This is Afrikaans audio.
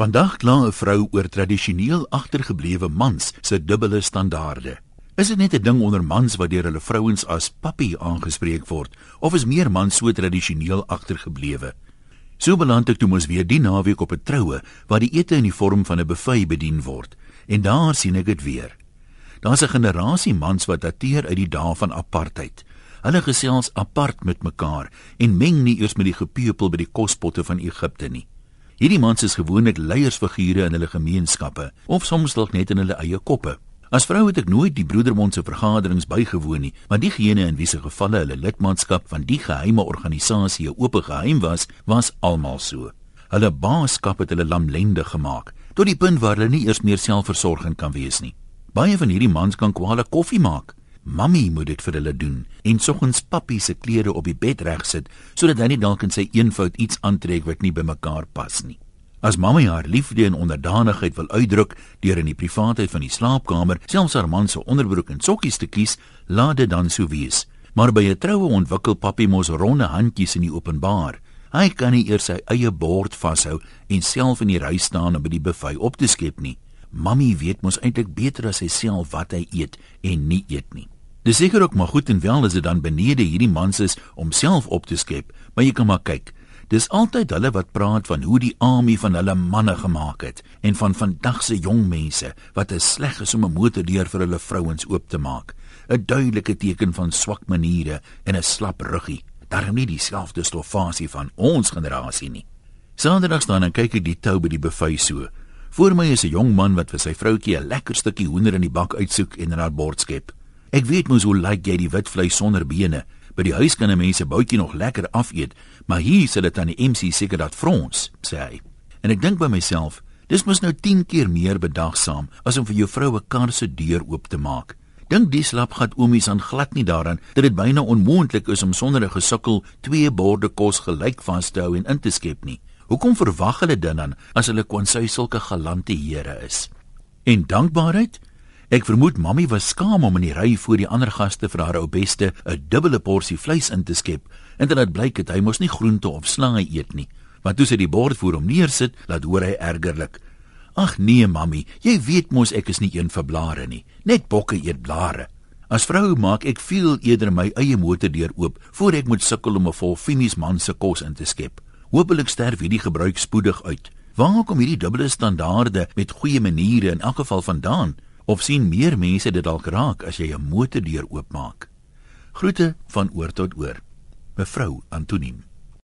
Vandag kla 'n vrou oor tradisioneel agtergeblewe mans se dubbele standaarde. Is dit net 'n ding onder mans wat deur hulle vrouens as papi aangespreek word of is meer mans so tradisioneel agtergeblewe? So beland ek toe mos weer die naweek op 'n troue waar die ete in die vorm van 'n buffet bedien word en daar sien ek dit weer. Daar's 'n generasie mans wat dateer uit die dae van apartheid. Hulle gesels apart met mekaar en meng nie eers met die gepeupel by die kospotte van Egipte nie. Hierdie mans is gewoonlik leiersfigure in hulle gemeenskappe of soms dalk net in hulle eie koppe. As vrou het ek nooit die broedermond se vergaderings bygewoon nie, maar diegene in wie se gevalle hulle lidmaatskap van die geheime organisasie 'n oop geheim was, was almal so. Hulle baaskap het hulle lamlendig gemaak tot die punt waar hulle nie eers meer selfversorgend kan wees nie. Baie van hierdie mans kan kwale koffie maak, Mamy moet dit vir hulle doen en soggens papi se klere op die bed regsit sodat hy nie dalk in sy eenvoud iets aantrek wat nie by mekaar pas nie. As mamma haar liefde en onderdanigheid wil uitdruk deur in die privaatheid van die slaapkamer selfs haar man se onderbroek en sokkies te kies, laat dit dan so wees. Maar by 'n troue ontwikkel papi mos ronde handjies in die openbaar. Hy kan nie eers sy eie bord vashou en self in die ry staan om by die buffet op te skep nie. Mamy weet mos eintlik beter as hy self wat hy eet en nie eet nie. Dis seker ook maar goed en wel as dit dan benede hierdie mans is om self op te skep, maar jy kan maar kyk. Dis altyd hulle wat praat van hoe die army van hulle manne gemaak het en van vandag se jong mense wat is sleg is om 'n motordeur vir hulle vrouens oop te maak. 'n Duidelike teken van swak maniere en 'n slap ruggie. Daarom nie dieselfde stoffasie van ons generasie nie. Saterdag staan en kyk ek die tou by die buffet so. Voor my is 'n jong man wat vir sy vroutjie 'n lekker stukkie hoender in die bak uitsoek en in haar bord skep. Ek weet mos hoe lyk jy die wit vleis sonder bene. By die huis kan 'n mens se boutjie nog lekker afeet, maar hier sê dit aan die MC seker dat frons, sê hy. En ek dink by myself, dis mos nou 10 keer meer bedagsaam as om vir jou vrou 'n kar se deur oop te maak. Dink die slapgat oomies aan glad nie daaraan dat dit byna onmoontlik is om sonder 'n gesukkel twee borde kos gelyk vas te hou en in te skep nie. Hoekom verwag hulle dit dan as hulle konsui sulke galante here is? En dankbaarheid? Ek vermoed mammie was skaam om in die ry voor die ander gaste vir haar ou beste 'n dubbele porsie vleis in te skep. En dit het blyk dat hy mos nie groente of slaai eet nie. Want toe sy die bord voor hom neersit, laat hoor hy ergerlik: "Ag nee, mammie, jy weet mos ek is nie een vir blare nie. Net bokke eet blare." As vrou maak ek veel eerder my eie motor deur oop voor ek moet sukkel om 'n vol finies man se kos in te skep. Hoopelik sterf hierdie gebruik spoedig uit. Waar kom hierdie dubbele standaarde met goeie maniere in elk geval vandaan? Of sien meer mense dit dalk raak as jy 'n motordeur oopmaak? Groete van oor tot oor. Mevrou Antoniem